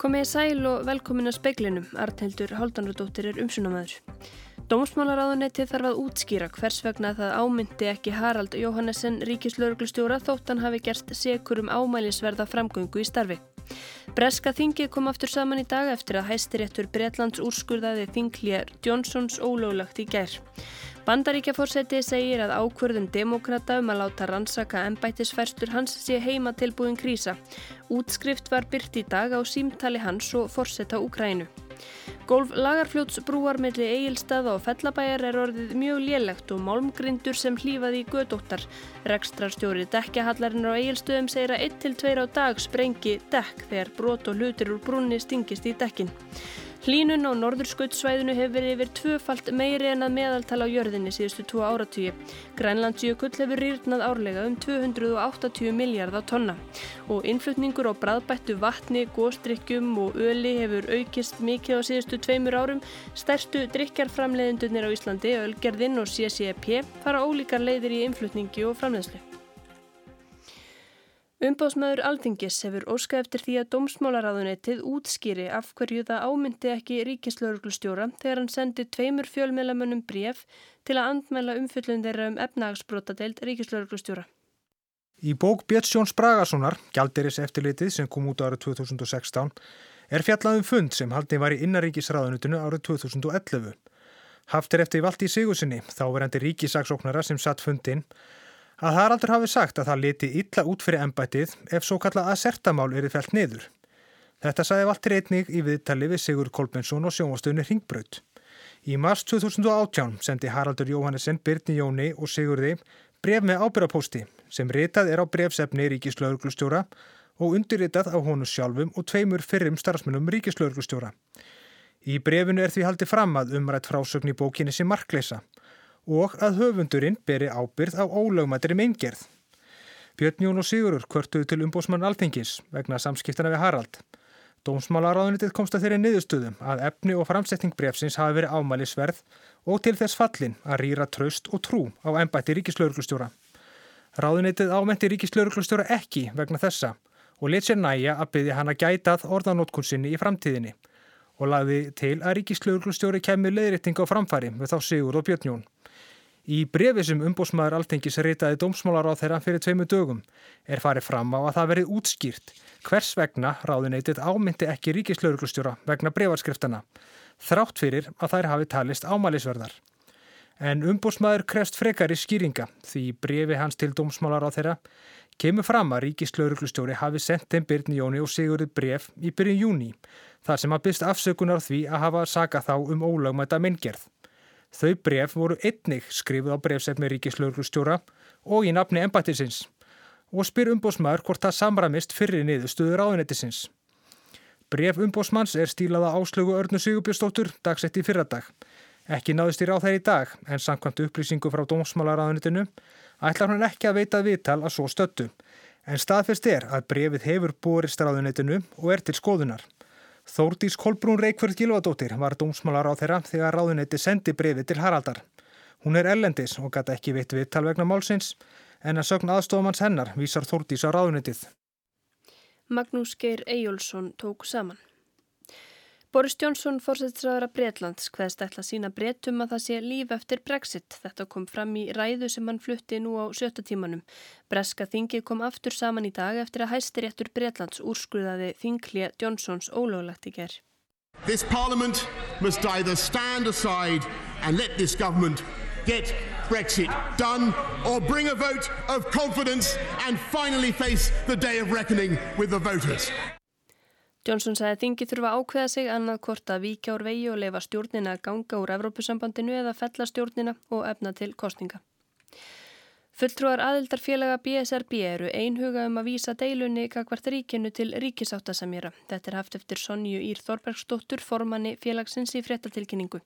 Komið í sæl og velkomin að speiklinum, Arnhildur Háldanradóttir er umsunamæður. Dómsmálaráðunetti þarf að útskýra hvers vegna það ámyndi ekki Harald Jóhannesson ríkislauruglustjóra þótt hann hafi gerst sekur um ámælisverða framgöngu í starfi. Breska þingið kom aftur saman í dag eftir að hæstiréttur Breitlands úrskurðaði þingljar Johnsons ólöglagt í gær. Bandaríkjaforseti segir að ákvörðun demokrata um að láta rannsaka ennbættisferstur hans sé heima tilbúin krísa. Útskrift var byrt í dag á símtali hans og forseta Úkrænu. Golf lagarfljóts brúar melli eigilstaða og fellabæjar er orðið mjög lélegt og málmgrindur sem hlýfaði í gödóttar. Rekstrarstjóri dekkjahallarinnar á eigilstöðum segir að 1-2 á dag sprengi dekk þegar brot og hlutir úr brunni stingist í dekkin. Hlínun á norðurskautsvæðinu hefur verið yfir tvöfalt meiri en að meðaltala á jörðinni síðustu tvo áratvíi. Grænlandsjökull hefur rýrnað árlega um 280 miljardar tonna og innflutningur á bræðbættu vatni, góstrykkjum og öli hefur aukist mikið á síðustu tveimur árum. Stærstu drikjarframleiðendunir á Íslandi, Ölgerðinn og CCP fara ólíkar leiðir í innflutningi og framleiðslu. Umbásmaður Alþingis hefur óskað eftir því að dómsmálaráðunettið útskýri af hverju það ámyndi ekki ríkislauruglustjóra þegar hann sendi tveimur fjölmjölamönnum bref til að andmæla umfyllun þeirra um efnagsbrotadeild ríkislauruglustjóra. Í bók Björnsjóns Bragasonar, Gjaldiris eftirlitið sem kom út árið 2016, er fjallaðum fund sem haldið var í innaríkisráðunutinu árið 2011. Haft er eftir Valdi Sigursinni, þá verandi ríkisaksóknara sem satt fundin, að Haraldur hafi sagt að það leti illa út fyrir ennbætið ef svo kalla að sertamál erið fælt niður. Þetta sagði Valdur einnig í viðtali við Sigur Kolbensson og sjónvastöðunni Ringbraut. Í mars 2018 sendi Haraldur Jóhannesson, Byrni Jóni og Sigurði bref með ábyrrapósti sem ritað er á brefsefni Ríkislauglustjóra og undirritað á honu sjálfum og tveimur fyrrum starfsmennum Ríkislauglustjóra. Í brefinu er því haldið fram að umrætt frásögn í bókinni sem markleisa og að höfundurinn beri ábyrð á ólögmættri meingerð. Björn Jón og Sigurur kvörtuðu til umbósmann Alþingis vegna samskiptana við Harald. Dómsmálaráðunitið komst að þeirri niðurstöðum að efni og framsetning brefsins hafi verið ámælisverð og til þess fallin að rýra traust og trú á ennbætti ríkislauruglustjóra. Ráðunitið ámætti ríkislauruglustjóra ekki vegna þessa og let sér næja að byggja hann að gætað orðanótkunsinni í framtíðinni og lagði til að ríkislauruglustjóri kemur leiðrétting á framfæri með þá Sigur og Björn Jón. Í brefi sem umbósmaður Altengis reytaði dómsmálar á þeirra fyrir tveimu dögum er farið fram á að það verið útskýrt hvers vegna ráðuneytið ámyndi ekki ríkislauruglustjóra vegna brefarskriftana, þrátt fyrir að þær hafi talist ámælisverðar. En umbósmaður krefst frekari skýringa því brefi hans til dómsmálar á þeirra kemur fram að ríkislauruglustjóri hafi sendt þeim Byrni Jóni og Sigurður bref í byrjun júni þar sem að byrst afsökunar því að hafa saga þá um ólögmæta myndgerð. Þau bref voru einnig skrifuð á brefsefni ríkislauglustjóra og í nafni embættisins og spyr umbósmaður hvort það samramist fyrir niðurstöður áðunettisins. Bref umbósmanns er stílaða áslögu Örnu Sigurbjörnsdóttur dagsett í fyrradag. Ekki náðist í ráð þær í dag en samkvæmt upplýsingu frá dómsmálaráðunitinu ætlar hann ekki að veita viðtal að svo stöttu. En staðfest er að brefið hefur borist ráðunitinu og er til skoðunar. Þórdís Kolbrún Reykjörð Gilvadóttir var dómsmálar á þeirra þegar ráðunetti sendi brefi til Haraldar. Hún er ellendis og gæti ekki veitt við talvegna málsins en að sögna aðstofamanns hennar vísar Þórdís á ráðunettið. Magnús Geir Eyjólfsson tók saman. Boris Johnson fórsættisraður að Breitlands hvaðist ætla sína breytum að það sé líf eftir Brexit. Þetta kom fram í ræðu sem hann flutti nú á sjötta tímanum. Breska þingið kom aftur saman í dag eftir að hæstiréttur Breitlands úrskurðaði þinglið Johnsons ólöglegt í gerð. This parliament must either stand aside and let this government get Brexit done or bring a vote of confidence and finally face the day of reckoning with the voters. Johnson sagði að þingi þurfa ákveða sig annað hvort að víkja úr vegi og leifa stjórnina að ganga úr Evrópusambandinu eða fella stjórnina og efna til kostninga. Fulltrúar aðildarfélaga BSRB eru einhuga um að vísa deilunni kakvart ríkinu til ríkisáttasamjara. Þetta er haft eftir Sonju Ír Þorbergsdóttur, formanni félagsins í fréttatilkynningu.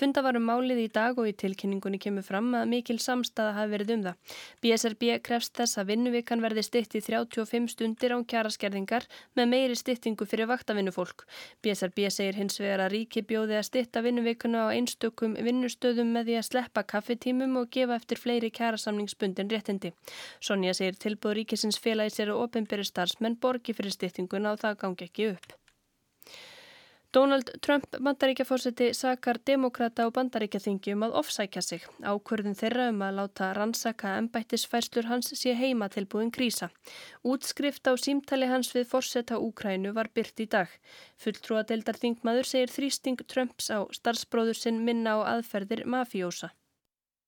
Funda var um málið í dag og í tilkynningunni kemur fram að mikil samstaða hafi verið um það. BSRB krefst þess að vinnuvikan verði stitt í 35 stundir án kjaraskerðingar með meiri stittingu fyrir vaktavinnufólk. BSRB segir hins vegar að ríki bjóði að stitta vinnuvikuna á einstökum vinnustöðum með því að sleppa kaffetímum og gefa eftir fleiri kjarasamningsbund bundin réttindi. Sonja segir tilbúð ríkisins félagi sér og ofinberi starfsmenn borgi fyrir stýttinguna og það gangi ekki upp. Donald Trump bandaríkjafósiti sakar demokrata og bandaríkjaþingi um að ofsækja sig. Ákvörðin þeirra um að láta rannsaka ennbættisfærslur hans sé heima tilbúin krísa. Útskrift á símtali hans við forsetta Úkrænu var byrt í dag. Fulltrúa deildar þingmaður segir þrýsting Trumps á starfsbróður sinn minna á aðferðir mafjósa.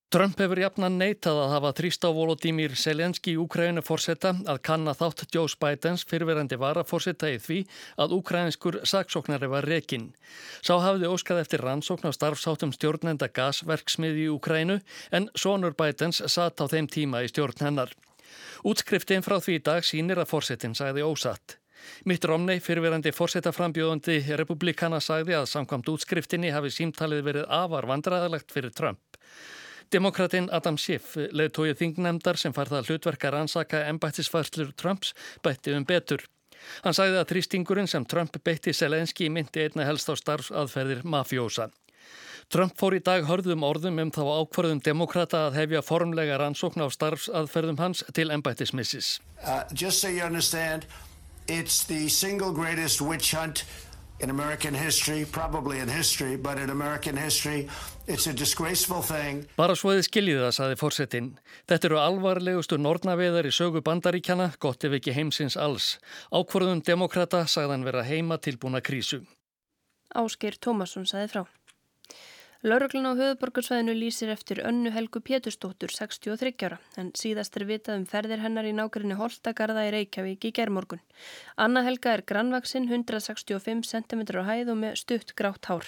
Trump hefur jafnan neitað að hafa þrýst á Volodymyr Selenski í Úkrænu fórsetta að kanna þátt Joe Bidens fyrirverandi varafórsetta í því að úkræninskur saksóknari var rekin. Sá hafði óskað eftir rannsókn á starfsáttum stjórnenda gasverksmiði í Úkrænu en sonur Bidens satt á þeim tíma í stjórn hennar. Útskriftin frá því dag sínir að fórsetin sagði ósatt. Mitt Romney, fyrirverandi fórsetaframbjóðandi republikana sagði að samkvamt útskriftinni hafi símtalið verið afar vandræðalegt fyrir Trump. Demokratin Adam Schiff, leðtóið þingnefndar sem farða hlutverkar ansaka embættisfærslur Trumps, bætti um betur. Hann sagði að þrýstingurinn sem Trump beitti Selenski myndi einna helst á starfsaðferðir mafjósa. Trump fór í dag hörðum orðum um þá ákvarðum demokrata að hefja formlega rannsókn á starfsaðferðum hans til embættismissis. Uh, just so you understand, it's the single greatest witch hunt in American history, probably in history, but in American history, it's a disgraceful thing. Bara svo þið skiljið það, saði fórsetin. Þetta eru alvarlegustu nornaveðar í sögu bandaríkjana, gott ef ekki heimsins alls. Ákvörðun demokrata sagðan vera heima tilbúna krísu. Ásker Tómasson saði frá. Lauruglun á höfuborgarsvæðinu lýsir eftir önnu Helgu Péturstóttur 63 ára en síðast er vitað um ferðir hennar í nákvæmni Holtagarða í Reykjavík í gerðmorgun. Anna Helga er grannvaksinn 165 cm á hæð og með stutt grátt hár.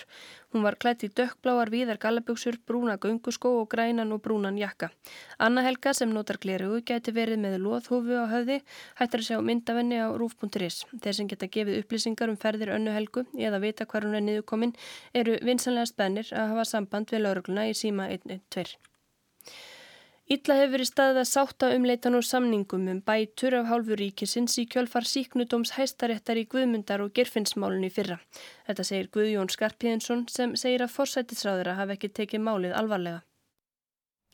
Hún var klætt í dökkbláar víðar gallaböksur, brúna gunguskó og grænan og brúnan jakka. Anna Helga sem notar glerugu geti verið með loðhúfu á höfði, hættar að sjá myndavenni á rúf.is. Þeir sem geta gefið upplýsingar um ferðir önnu Helgu eða vita hvar að hafa samband við laurugluna í síma 112. Ítla hefur verið staðið að sátta umleitan og samningum um bætur af hálfu ríkisins í kjölfar síknudóms hæstaréttar í Guðmundar og Gerfinnsmálunni fyrra. Þetta segir Guðjón Skarpíðinsson sem segir að forsættisráðura hafi ekki tekið málið alvarlega.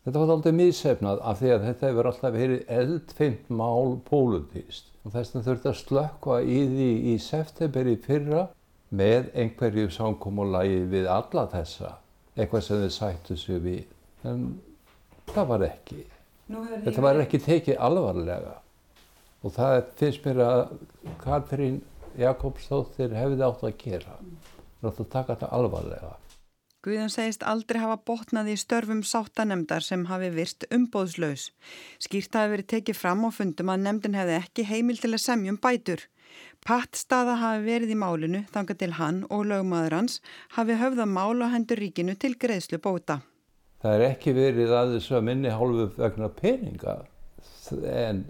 Þetta var aldrei miðsefnað af því að þetta hefur alltaf verið eldfimt mál pólutíst og þess vegna þurfti að slökkva í því í septemberi fyrra með einhverju samkómulagi við alla þessa, eitthvað sem þið sættu sig við. En það var ekki. Þetta var ekki tekið alvarlega og það finnst mér að Katrín Jakobsdóttir hefði átt að gera. Það átt að taka þetta alvarlega. Guðan segist aldrei hafa botnað í störfum sáttanemdar sem hafi virst umbóðslaus. Skýrt hafi verið tekið fram og fundum að nemdin hefði ekki heimil til að semjum bætur. Pattstaða hafi verið í málinu þanga til hann og lögmaður hans hafi höfða mál á hendur ríkinu til greiðslu bóta það er ekki verið að þess að minni hálfu vegna peninga en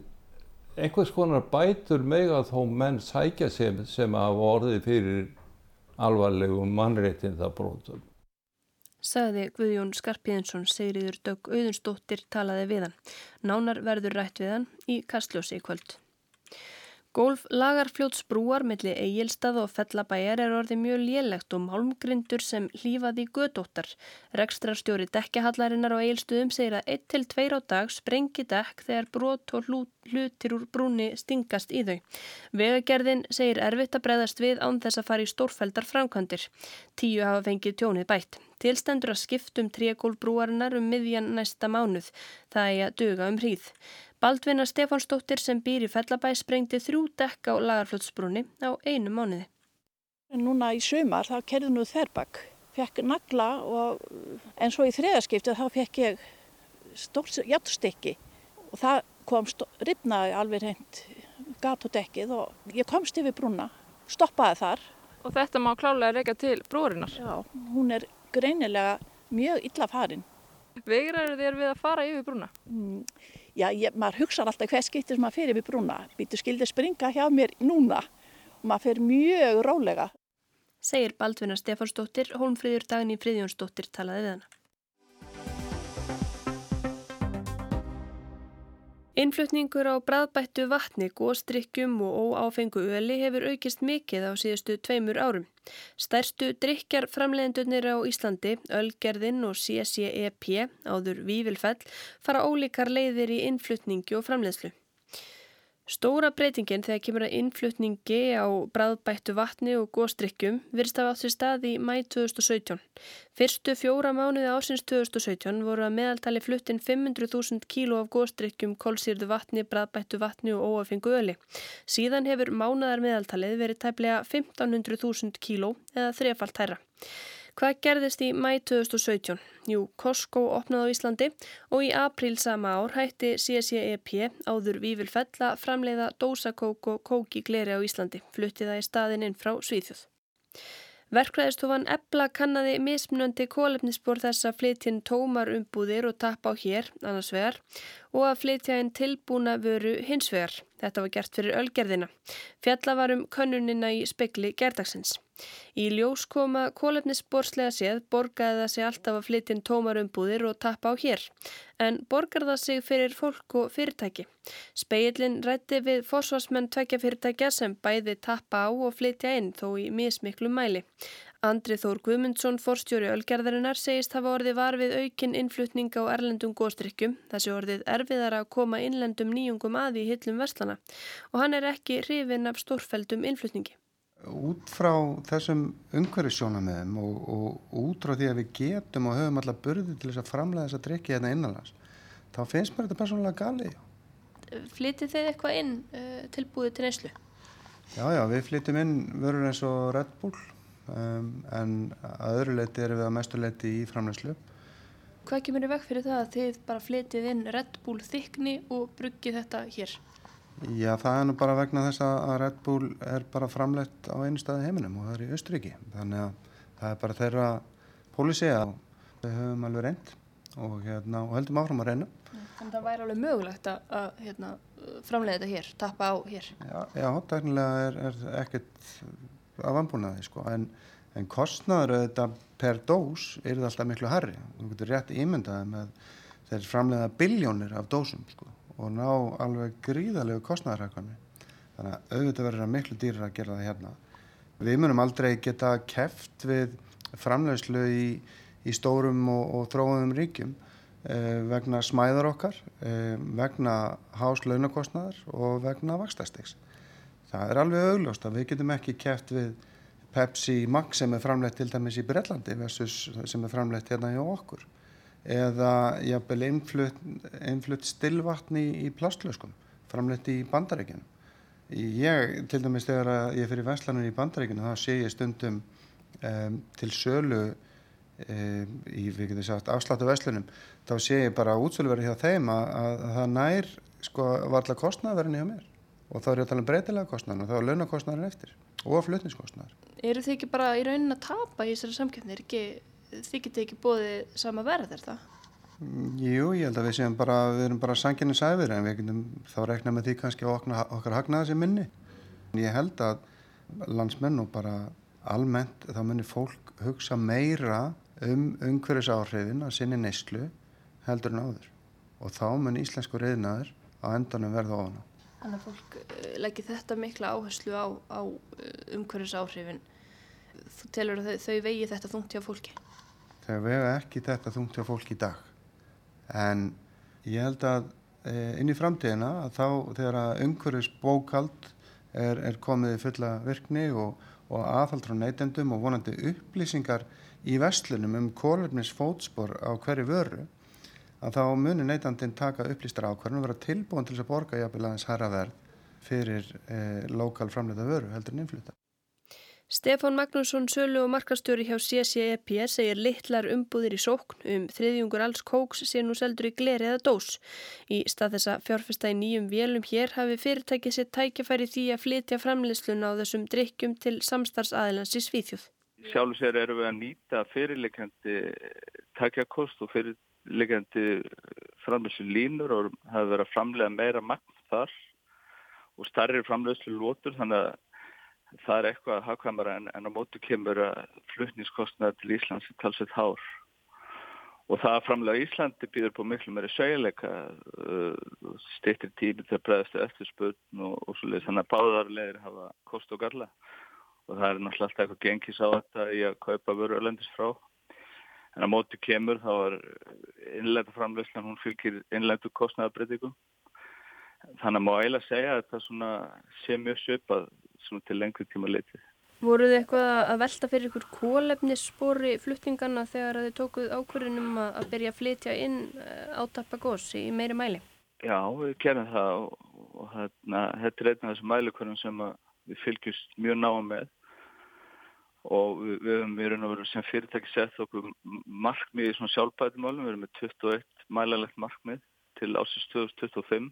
einhvers konar bætur meg að þó menn sækja sem, sem að orði fyrir alvarlegum mannréttindabrótum. Saði Guðjón Skarpíðinsson, Sigriður Dögg Auðunstóttir talaði við hann. Nánar verður rætt við hann í Kastljósi í kvöld. Gólf lagarfljótsbrúar milli eigilstað og fellabæjar er orðið mjög lélegt og málmgrindur sem hlýfaði gödóttar. Rekstrarstjóri dekkahallarinnar á eigilstuðum segir að 1-2 á dag sprengi dekk þegar brot og hlutir úr brúni stingast í þau. Vegagerðin segir erfitt að breyðast við án þess að fara í stórfældar framkvæmdir. Tíu hafa fengið tjónið bætt. Tilstendur að skiptum tríakólbrúarinnar um miðjan næsta mánuð. Það er að duga um hríð. Baldvina Stefánsdóttir sem býr í Fellabæ sprengti þrjú dekka á lagarfljótsbrúni á einu mánuði. Núna í sumar þá kerði nú þerbak, fekk nagla og en svo í þriðaskiptið þá fekk ég stórt játstykki og það kom ripnaði alveg hreint gat og dekkið og ég komst yfir brúna, stoppaði þar. Og þetta má klálega reyka til brúarinnar? Já, hún er greinilega mjög illa farin. Vegar eru þér við að fara yfir brúna? Mm, já, ég, maður hugsa alltaf hver skiptir sem maður fyrir við brúna. Býtu skildi springa hjá mér núna og maður fyrir mjög rálega. Segir Baldvina Stefánsdóttir, Hólmfríður Dagni Fríðjónsdóttir talaði við hana. Innflutningur á bræðbættu vatni, góðstrykkjum og óáfengu öli hefur aukist mikið á síðustu tveimur árum. Stærstu drikjar framleiðendurnir á Íslandi, Ölgerðin og CCEP, áður Vívilfell, fara ólíkar leiðir í innflutningi og framleiðslu. Stóra breytingin þegar kemur að innflutningi á bræðbættu vatni og góðstrykkjum virðst af átt sér stað í mæ 2017. Fyrstu fjóra mánuði ásins 2017 voru að meðaltali fluttin 500.000 kíló af góðstrykkjum, kólsýrðu vatni, bræðbættu vatni og óafengu öli. Síðan hefur mánuðar meðaltalið verið tæplega 1500.000 kíló eða þrefalt hæra. Hvað gerðist í mæ 2017? Jú, Costco opnaði á Íslandi og í april sama ár hætti CCEP áður Vívilfell að framleiða dósakók og kók í gleri á Íslandi, flutti það í staðin inn frá Svíþjóð. Verklæðistofan Ebla kannadi mismunandi kólefnisspor þess að flytjinn tómar umbúðir og tappa á hér, annars vegar, og að flytja einn tilbúna vöru hins vegar. Þetta var gert fyrir ölgerðina. Fjalla var um könnunina í spekli gerdagsins. Í ljós koma kólefnisborslega séð borgaði það sig alltaf að flytja inn tómarumbúðir og tappa á hér. En borgar það sig fyrir fólk og fyrirtæki. Speillin rætti við fórsvarsmenn tvekja fyrirtækja sem bæði tappa á og flytja inn þó í mismiklu mæli. Andri Þór Guðmundsson, forstjóri Ölgerðarinnar, segist hafa orðið var við aukinn innflutning á erlendum góðstrykkjum. Þessi orðið erfiðar að koma innlendum nýjungum að í hillum verslana og hann er ekki hrifin af stórfældum innflutningi út frá þessum umhverfissjónamöðum og, og, og út frá því að við getum og höfum alla burði til þess að framlega þess að drikja hérna innanlands þá finnst mér þetta persónulega gali Flytið þið eitthvað inn uh, tilbúið til neyslu? Já, já, við flytjum inn vörur eins og Red Bull um, en að öðru leiti erum við að mestu leiti í framlegslu Hvað kemur í veg fyrir það að þið bara flytið inn Red Bull þykni og bruggið þetta hér? Já, það er nú bara vegna þess að Red Bull er bara framleitt á einu staði heiminum og það er í Östuríki. Þannig að það er bara þeirra pólisí að við höfum alveg reynd og, hérna, og heldum áfram að reyna. Þannig að það væri alveg mögulegt að hérna, framlega þetta hér, tappa á hér. Já, já teknilega er, er ekkert að vambúna því sko, en, en kostnaður þetta per dós er það alltaf miklu harri. Þú getur rétt ímyndaði með þeir framlega biljónir af dósum sko og ná alveg gríðalegu kostnæðarhækkanmi. Þannig að auðvitað verður það miklu dýrar að gera það hérna. Við munum aldrei geta keft við framlegslu í, í stórum og, og þróðum ríkjum eh, vegna smæðar okkar, eh, vegna háslaunakostnæðar og vegna vakstastegs. Það er alveg augljóst að við getum ekki keft við Pepsi Max sem er framlegt til dæmis í Brellandi versus sem er framlegt hérna hjá okkur eða jafnvel einflutt, einflutt stillvatni í, í plastlöskum framleitt í bandarækjunum. Ég, til dæmis þegar ég fyrir Vestlandur í bandarækjunum, þá sé ég stundum um, til sölu um, í, við getum sagt, afsláttu Vestlunum, þá sé ég bara útsöluverði hjá þeim að, að, að það nær, sko, varðla kostnæðverðinni hjá mér. Og þá er ég að tala um breytilega kostnæðan og þá er launakostnæðan eftir og flutniskostnæðar. Eru þið ekki bara í raunin að tapa í þessari samkjöfni? Er ekki þið getið ekki bóðið sama verð er það? Jú, ég held að við séum bara, við erum bara sanginni sæfir en við getum þá rekna með því kannski okna, okkar hagnaða sem minni. Ég held að landsmenn og bara almennt þá munir fólk hugsa meira um umhverjus áhrifin að sinni neyslu heldur en áður og þá mun íslensku reyðnaður á endanum verða ofan á. Þannig að fólk uh, leggir þetta mikla áherslu á, á eh, umhverjus áhrifin. Þú telur að þau, þau vegi þetta þungt hjá fólki? þegar vega ekki þetta þungt hjá fólk í dag. En ég held að e, inn í framtíðina að þá þegar að umhverfis bókald er, er komið í fulla virkni og, og aðhald frá neytendum og vonandi upplýsingar í vestlunum um kólefnis fótspor á hverju vöru að þá munir neytandin taka upplýstar ákvarðan og vera tilbúin til þess að borga jafnvel aðeins herra verð fyrir e, lokal framleita vöru heldur en innfluta. Stefán Magnússon, sölu og markastjóri hjá CCEP segir litlar umbúðir í sókn um þriðjungur alls kóks sé nú seldur í gleri eða dós. Í stað þess að fjárfesta í nýjum vélum hér hafi fyrirtækið sér tækjafæri því að flytja framleysluna á þessum drikkjum til samstarfsaðilans í Svíþjóð. Sjálf sér eru við að nýta fyrirleikandi tækjakost og fyrirleikandi framleyslu línur og hafa verið að framlega meira magn þar og starri framleyslu lótur þannig að það er eitthvað hafkvæmara en, en á mótu kemur að flutningskostnaði til Íslands er talsveit hár. Og það framlega Íslandi býður på miklu meiri söguleika uh, styrtir tími til að bregðast eftir spurn og, og svolítið þannig að báðarlegir hafa kost og galla. Og það er náttúrulega alltaf eitthvað gengis á þetta í að kaupa vöru öllendis frá en á mótu kemur þá er innlega framlegslan hún fylgir innlendu kostnaðabreytingum þannig að má eiginlega segja að svona sé mjög svona til lengri tíma litið. Voruð þið eitthvað að velta fyrir ykkur kólefnisspori fluttingana þegar þið tókuð ákverðunum að byrja að flytja inn eh, átappa gós í meiri mæli? Já, við kerum það og, og hérna, þetta er einn af þessum mælikvörðum sem við fylgjumst mjög náa með og við, við höfum í raun og veru sem fyrirtæki sett okkur markmið í svona sjálfbætumálum, við erum með 21 mælalegt markmið til ásins 2025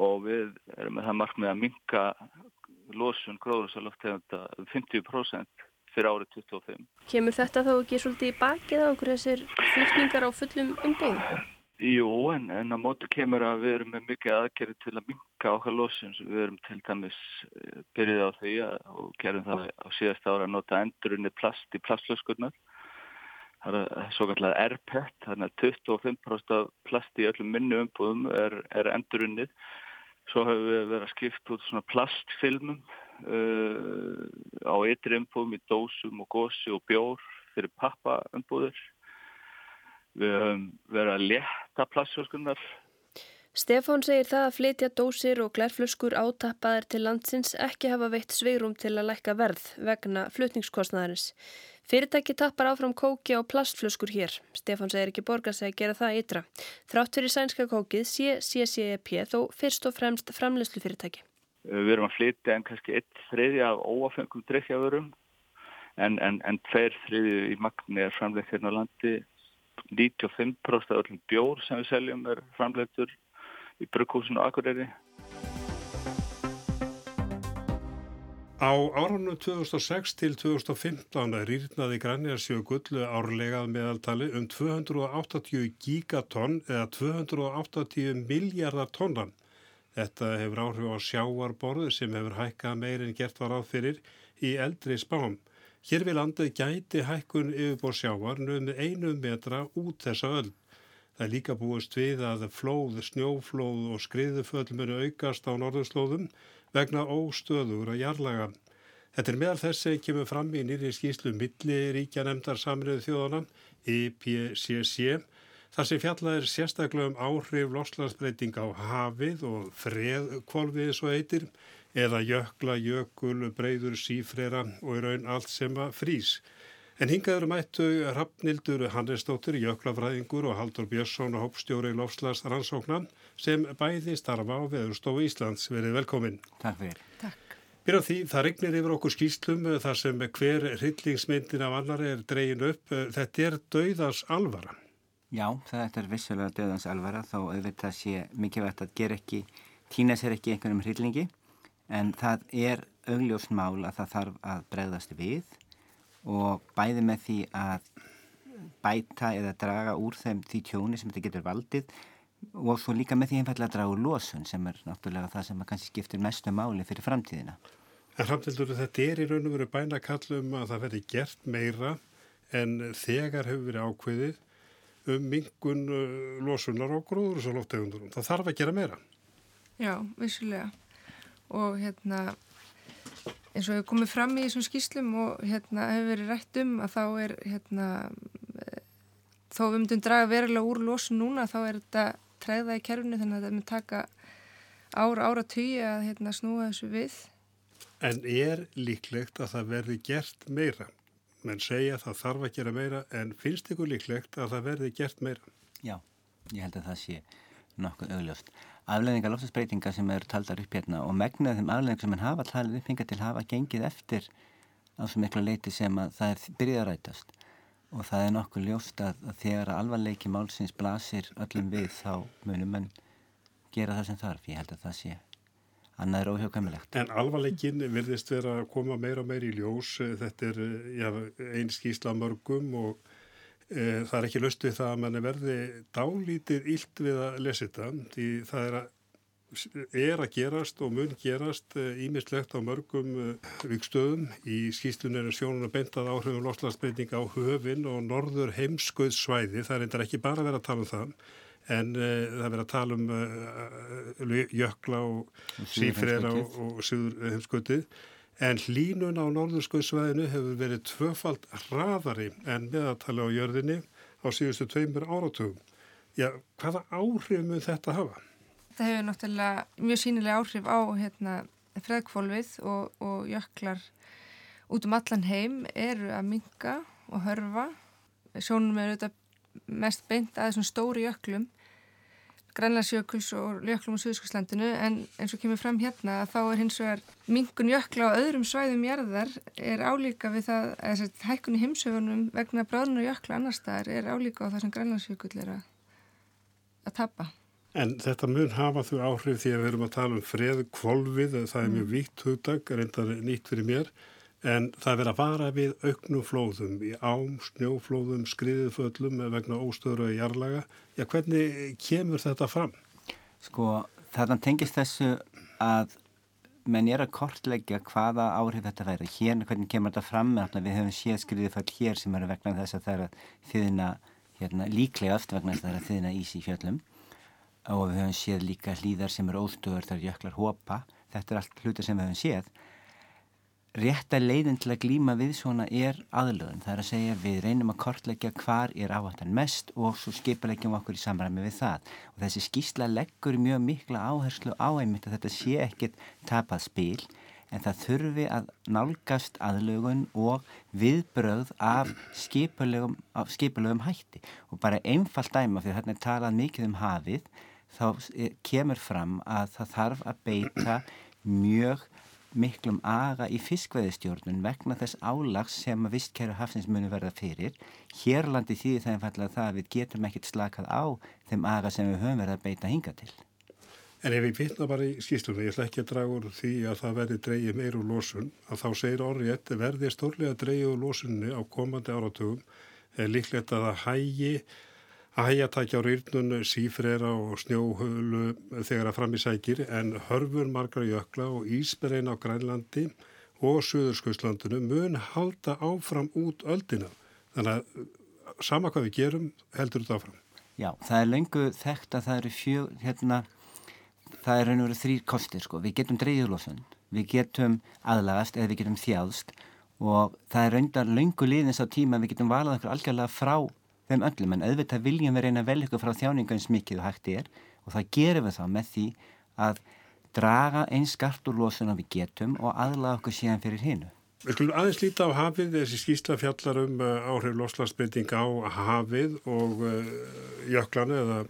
og við erum með það markmið að minka losun gróðursaloftegunda um 50% fyrir árið 25. Kemur þetta þá ekki svolítið í bakið á okkur þessir flytningar á fullum umbúðum? Jú, en, en á móti kemur að við erum með mikið aðgerið til að minka okkar losun. Við erum til dæmis eh, byrjuð á því og gerum það á síðast ára að nota endurunni plast í plastlöskurnar. Það er svo kallar RPET, þannig að 25% af plast í öllum minni umbúðum er, er endurunnið Svo hefur við verið að skipta út svona plastfilmum uh, á ytri umbúðum í dósum og gósi og bjór fyrir pappaumbúður. Við höfum verið að leta plastflöskunar. Stefán segir það að flytja dósir og glærflöskur átappaðir til landsins ekki hafa veitt sveirum til að lækka verð vegna flutningskostnæðarins. Fyrirtæki tappar áfram kóki á plastflöskur hér. Stefán segir ekki borga sig að gera það ytra. Þrátt fyrir sænska kókið sé CCEP þó fyrst og fremst framleyslu fyrirtæki. Við erum að flytja en kannski eitt þriði af óafengum drikkjaförum en, en, en tveir þriði í magni er framleitt hérna á landi. 95% af öllum bjór sem við seljum er framleittur í brugghúsinu og akureyri. Á árunum 2006 til 2015 rýrnaði Grænjarsjögull árlegað meðaltali um 280 gigatonn eða 280 miljardar tonnan. Þetta hefur áhrif á sjáarborðu sem hefur hækkað meirinn gert var áfyrir í eldri spám. Hér við landið gæti hækkun yfirbór sjáar nöfnum einu metra út þessa öll. Það er líka búist við að flóð, snjóflóð og skriðuföll munu aukast á norðurslóðum vegna óstöður að jarlaga. Þetta er meðal þess að kemur fram í nýri skýslu milliríkja nefndar samriðu þjóðana, IPCC, þar sem fjallað er sérstaklega um áhrif loslasbreyting á hafið og freðkvolvið svo eitir, eða jökla, jökul, breyður, sífrera og í raun allt sem að frýs. En hingaður mættu Rappnildur Hannesdóttir, jöklafræðingur og Haldur Björnsson og hópstjóri Lofslas rannsóknan sem bæði starfa á Veðurstofu Íslands. Verið velkomin. Takk fyrir. Takk. Byrjað því, það regnir yfir okkur skýslum þar sem hver hryllingsmyndin af annar er dregin upp. Þetta er dauðans alvara. Já, þetta er vissulega dauðans alvara þó auðvitað sé mikilvægt að gera ekki, týna sér ekki einhvernum hryllingi en það er augljósmál að það þarf að bregðast við og bæði með því að bæta eða draga úr þeim því tjóni sem þetta getur valdið og svo líka með því einfallega að draga úr losun sem er náttúrulega það sem kannski skiptir mestu máli fyrir framtíðina. En framtíður þetta er í raun og veru bænakallum að það verði gert meira en þegar hefur verið ákveðið um mingun uh, losunar og gróður og svo lóttegundurum. Það þarf að gera meira. Já, vissulega og hérna eins og hefur komið fram í þessum skýslum og hérna hefur verið rætt um að þá er hérna þó við myndum draga verulega úr losun núna þá er þetta træða í kerfinu þannig að þetta myndi taka ára ára tugi að hérna snúa þessu við En er líklegt að það verði gert meira? Menn segja að það þarf að gera meira en finnst ykkur líklegt að það verði gert meira? Já, ég held að það sé nokkuð augljóst afleðingar loftasbreytinga sem eru taldar upp hérna og megnað þeim afleðingar sem hann hafa talið upp hinga til hafa gengið eftir á svo miklu leiti sem að það er byrjað að rætast. Og það er nokkuð ljóst að, að þegar alvarleiki málsins blasir öllum við þá munum mann gera það sem þarf, ég held að það sé annað er óhjóðkvæmilegt. En alvarleikin virðist vera að koma meira og meira í ljós. Þetta er já, einn skýsla mörgum og það er ekki löst við það að mann verði dálítið ílt við að lesa þetta því það er að, er að gerast og mun gerast ímislegt e, á mörgum e, vikstöðum í skýstunir sjónun að bentað áhrifum loslasbreyting á höfin og norður heimskauðsvæði það er eitthvað ekki bara að vera að tala um það en uh, það er verið að tala um uh, jökla og sífrera og, og síður heimskauðið En hlínun á norðurskauðsvæðinu hefur verið tvöfald hraðari en meðatali á jörðinni á síðustu tveimur áratugum. Já, hvaða áhrif mun þetta hafa? Það hefur náttúrulega mjög sínilega áhrif á hérna, freðkvolvið og, og jöklar út um allan heim eru að minga og hörfa. Sjónum er auðvitað mest beint að þessum stóri jöklum Grænlandsjökuls og jöklum á Suðskoslandinu en eins og kemur fram hérna þá er hins vegar mingun jökla á öðrum svæðum jarðar er álíka við það að hækkun í heimsögunum vegna bráðnur jökla annar staðar er álíka á það sem Grænlandsjökull er að, að tappa. En þetta mun hafa þú áhrif því að við erum að tala um freð kvolvið, það er mjög mm. víkt hugdag, reyndar nýtt fyrir mér en það verður að vara við auknum flóðum í ám, snjóflóðum, skriðuföllum vegna óstöður og jarlaga. Já, hvernig kemur þetta fram? Sko, þannig tengist þessu að menn er að kortleggja hvaða áhrif þetta væri. Hérna, hvernig kemur þetta fram? Við höfum séð skriðuföll hér sem eru vegna þess að það er að þýðina hérna, líklegast vegna þess að það er að þýðina ís í fjöllum og við höfum séð líka hlýðar sem eru óstöður þar jöklar hópa. Þetta er allt hluti sem við höfum séð rétta leiðin til að glýma við svona er aðlöðun. Það er að segja við reynum að kortleggja hvar er áhættan mest og svo skipaleggjum okkur í samræmi við það. Og þessi skýsla leggur mjög mikla áherslu á einmitt að þetta sé ekkit tapað spil en það þurfi að nálgast aðlögun og viðbröð af skipalegum hætti. Og bara einfalt dæma fyrir þarna er talað mikið um hafið þá kemur fram að það þarf að beita mjög miklum aga í fiskveðistjórnun vegna þess álags sem að vistkæru hafsins muni verða fyrir. Hérlandi þýðir það einfallega það að við getum ekkert slakað á þeim aga sem við höfum verið að beita hinga til. En ef ég vitna bara í skýstunni, ég ætla ekki að draga úr því að það verði dreyið meir úr losun, að þá segir orðið verði stórlega dreyið úr losunni á komandi áratugum, er líklegt að það hægi Ægjatækja á rýrnun, sífrera og snjóhölu þegar að fram í sækir en hörfur margra jökla og ísberein á Grænlandi og Suðurskauðslandinu mun halda áfram út öldina. Þannig að sama hvað við gerum heldur þetta áfram. Já, það er lengu þekkt að það eru fjög, hérna, það er raun og verið þrýr kostir sko. Við getum dreyðurlósun, við getum aðlagast eða við getum þjáðst og það er raundar lengu liðins á tíma að við getum valað okkur algjörlega frá þeim öllum en auðvitað viljum við reyna vel ykkur frá þjáningu eins mikið og hægt er og það gerum við þá með því að draga eins skart úr losun að við getum og aðlaða okkur síðan fyrir hinnu. Við skulum aðeins líta á hafið, þessi skýrsla fjallar um uh, áhrif loslasbyrting á hafið og uh, jöklanu eða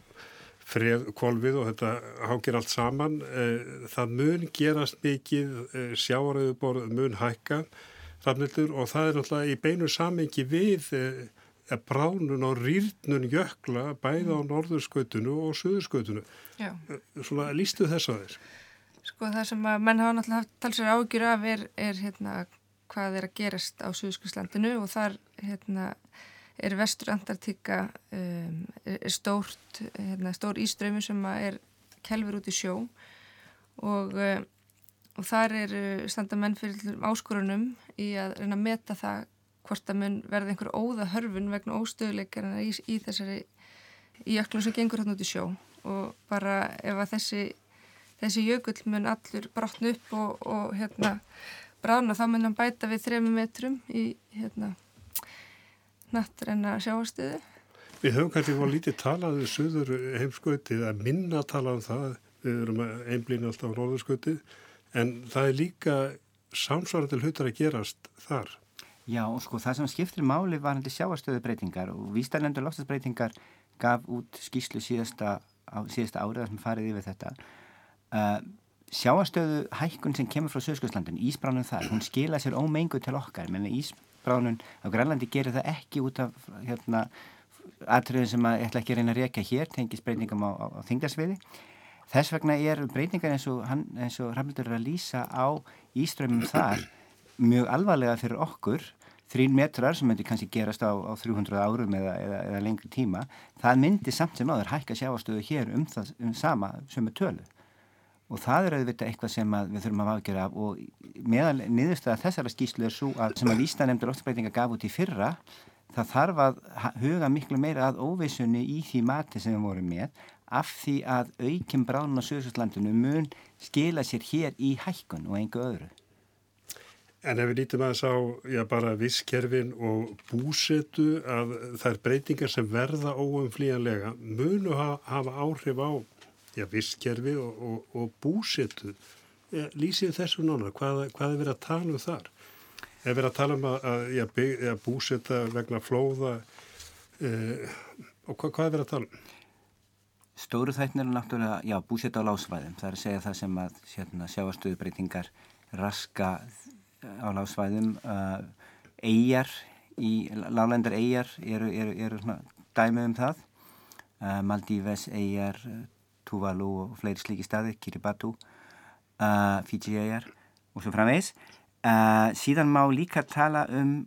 freð kolvið og þetta hákir allt saman. Uh, það mun gerast mikið, sjáaröðuborð mun hækka framnildur og það er náttúrulega í beinu samengi við bránun á rýrnun jökla bæða á norðurskautunu og suðurskautunu. Já. Svona lístu þess að þér? Sko það sem að menn hafa náttúrulega talsverð ágjur af er, er hérna hvað er að gerast á Suðurskjöldslandinu og þar hérna er vestur Antartíka um, er stórt, hérna, stór íströmi sem er kelfur út í sjó og, um, og þar er standa menn fyrir áskorunum í að reyna að meta það hvort að mun verði einhver óða hörfun vegna óstöðuleikarna í, í þessari í öklum sem gengur hann út í sjó. Og bara ef að þessi þessi jökull mun allur brotna upp og, og hérna brána þá mun hann bæta við þremi metrum í hérna nattrenna sjáastöðu Við höfum kannski fór lítið talaðið um söður heimskautið að minna tala um það við erum einblín alltaf á norðurskautið en það er líka samsvarandi hlutar að gerast þar Já, sko, það sem skiptir máli var hendur sjáarstöðu breytingar og Vístarlendur lofstafsbreytingar gaf út skýslu síðasta, síðasta árið sem farið yfir þetta. Uh, sjáarstöðu hækkun sem kemur frá Söðskjöldslandin, Ísbránun þar, hún skila sér ómengu til okkar, menn Ísbránun á Grænlandi gerir það ekki út af hérna, atriðin sem að ætla ekki að reyna að reyka hér, tengis breytingum á, á, á þingdarsviði. Þess vegna er breytingar eins og, og Ramlundur er að lýsa á Íströmmum þar mjög alvarlega fyrir okkur þrín metrar sem myndi kannski gerast á, á 300 árum eða, eða, eða lengri tíma það myndi samt sem áður hækka sjáastöðu hér um það um sama sömu tölu. Og það er auðvitað eitthvað sem við þurfum að afgjara af og meðal niðurstaða þessara skýslu er svo að sem að lístanemndur óttbreytinga gaf út í fyrra það þarf að huga miklu meira að óvissunni í því mati sem við vorum með af því að aukinn bráðun á Suðsvöldlandinu mun skila sér hér í hækkun og engu öðru En ef við lítum að þess á, já bara visskerfin og búsetu að þær breytingar sem verða óumflíjanlega munu hafa áhrif á já, visskerfi og, og, og búsetu. Ja, lýsið þessu nána, hvað, hvað er verið að tala um þar? Er verið að tala um að, að, já, bygg, að búseta vegna flóða eh, og hvað, hvað er verið að tala um? Stóru þættin eru náttúrulega, já, búseta á lásvæðum. Það er að segja það sem að hérna, sjáastöðubreitingar raska á lásvæðum. Uh, eigjar, í lálendar eigjar eru, eru, eru svona, dæmið um það. Uh, Maldíves, eigjar, Tuvalu og fleiri slíki staði, Kiribati, uh, Fiji eigjar og svo framvegis. Uh, síðan má líka tala um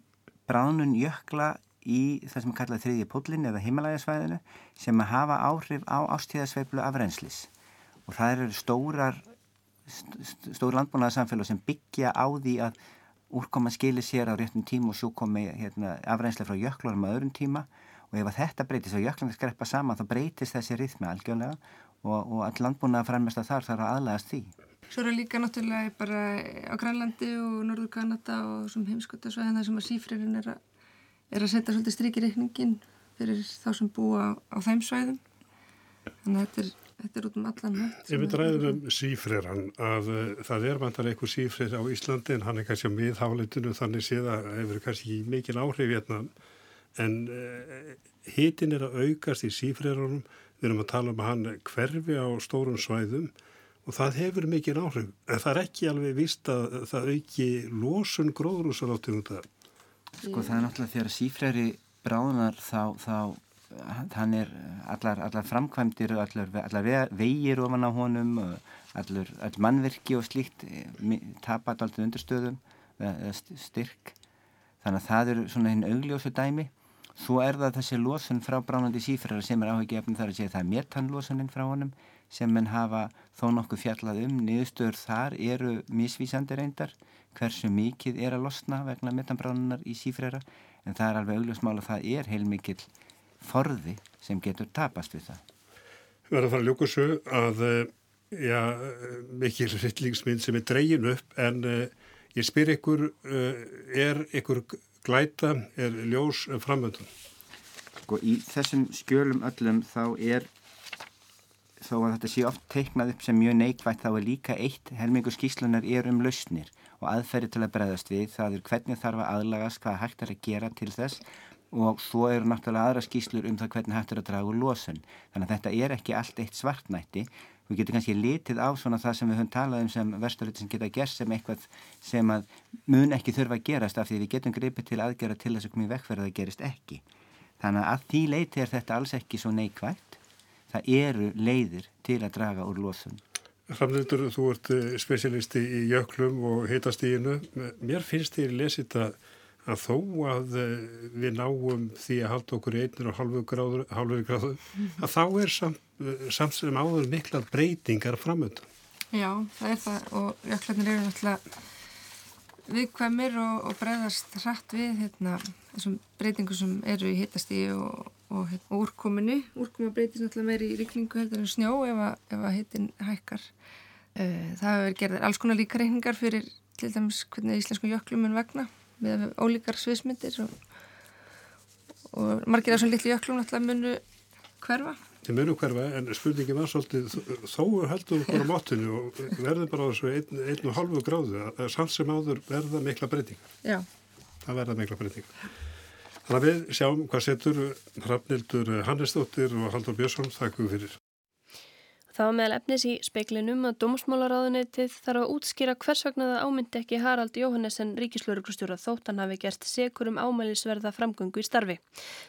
bránun jökla í það sem er kallað þriðji pótlinn eða himalægasvæðinu sem hafa áhrif á ástíðasveiflu af reynslis og það eru stórar stóri landbúnaðarsamfélag sem byggja á því að úrkoma skilir sér á réttum tíma og svo komi hérna, afreynslega frá jöklanum á öðrum tíma. Og ef þetta breytist og jöklanum skreppa saman þá breytist þessi rithmi algjörlega og, og all landbúnaðar frammest að þar þarf að aðlægast því. Svo er það líka náttúrulega bara á Grænlandi og Norður Kanada og sem heimskotasvæðin þar sem að sífririnn er er að setja svolítið stryk í reikningin fyrir þá sem búa á, á þeim svæðum. Þannig að þetta er, þetta er út um allan Ef við dræðum um sífriran að uh, það er vantar einhver sífrir á Íslandi en hann er kannski á miðháleitinu þannig séð að hefur kannski mikil áhrif hérna. En uh, hitin er að aukast í sífrirunum við erum að tala um að hann hverfi á stórum svæðum og það hefur mikil áhrif. En það er ekki alveg vist að það auki losun gróðrúsar áttum af Sko það er náttúrulega þegar sífræri bráðunar þá, þá hann er allar, allar framkvæmdir og allar, allar vegir ofan á honum allar, allar mannverki og slíkt eh, tapat alltaf undirstöðum styrk. Þannig að það eru svona hinn augljósu dæmi. Svo er það þessi losun frá bránandi sífræri sem er áhugifn þar að segja það er metanlosunin frá honum sem menn hafa þó nokkuð fjallað um. Niðurstöður þar eru misvísandi reyndar hversu mikið er að losna vegna metanbránunar í sífræra en það er alveg augljósmál að það er heilmikið forði sem getur tapast við það. Við verðum að fara að ljóka svo að eh, já, mikil hryllingsmynd sem er dreyin upp en uh, ég spyr ykkur, uh, er ykkur glæta, er ljós framöndun? Sko í þessum skjölum öllum þá er þó að þetta sé oft teiknað upp sem mjög neikvægt þá er líka eitt helmingu skíslunar er um lausnir og aðferði til að bregðast við, það er hvernig þarf að aðlagast, hvað hægt er að gera til þess og svo eru náttúrulega aðra skýslur um það hvernig hægt er að draga úr losun. Þannig að þetta er ekki allt eitt svartnætti. Við getum kannski litið á svona það sem við höfum talað um sem versturliti sem geta gerst sem eitthvað sem að mun ekki þurfa að gerast af því við getum gripið til aðgera til þess að komið vekkverða að gerist ekki. Þannig að því leiti er þetta alls ekki svo neikvægt. Það eru leiðir til að draga úr losun. Framlendur, þú ert eh, spesialisti í jöklum og heitastíginu. Mér finnst þér lesið að, að þó að eh, við náum því að halda okkur í einnur og halvu gráður, gráður að þá er samt, eh, samt sem áður mikla breytingar framöndan. Já, það er það og jöklarnir eru náttúrulega viðkvæmir og, og breyðast hratt við hérna, þessum breytingum sem eru í heitastígi og, og, hérna, og úrkominu. Úrkoma breytist náttúrulega meiri í rikningu heldur en snjó ef að, að heitin hækkar. Uh, það hefur gerðið alls konar líka reikningar fyrir til dæmis hvernig íslensku jöklum er vegna með ólíkar sviðsmyndir og, og margir af svona litlu jöklum náttúrulega munu hverfa. Þeir munu hverfa en spurningi var svolítið þó heldur við bara móttinu og verður bara á þessu einn, einn og halvu gráðu að samt sem áður verða mikla breytingar. Já. Það verða mikla breytingar. Þannig að við sjáum hvað setur Hrafnildur Hannesdóttir og Haldur Björnsson þakku fyrir. Það var meðal efnis í speiklinum að Dómsmálaráðunetið þarf að útskýra hvers vegna það ámyndi ekki Harald Jóhannesen ríkislauruglustjóra þótt hann hafi gert sekur um ámælisverða framgöngu í starfi.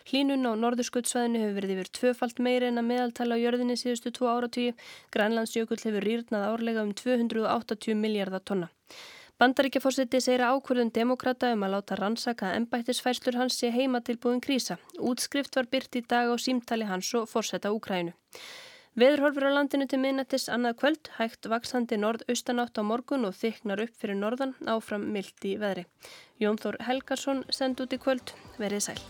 Hlínun á norðurskuttsvæðinu hefur verið yfir tvöfalt meiri en að meðaltala á jörðinni síðustu tvo áratvíu. Grænlandsjökull hefur rýrnað árlega um 280 miljardar tonna. Bandaríkjaforsiti segir að ákvörðun demokrata um að láta rannsaka ennbættisfæslur hans sé heima tilbúin krísa. Útskrift var byrt í dag á símtali hans og forsetta Úkrænu. Veðurhorfur á landinu til minnættis annað kvöld, hægt vaksandi norð-austanátt á morgun og þyknar upp fyrir norðan áfram mildi veðri. Jón Þór Helgarsson send út í kvöld, verið sæl.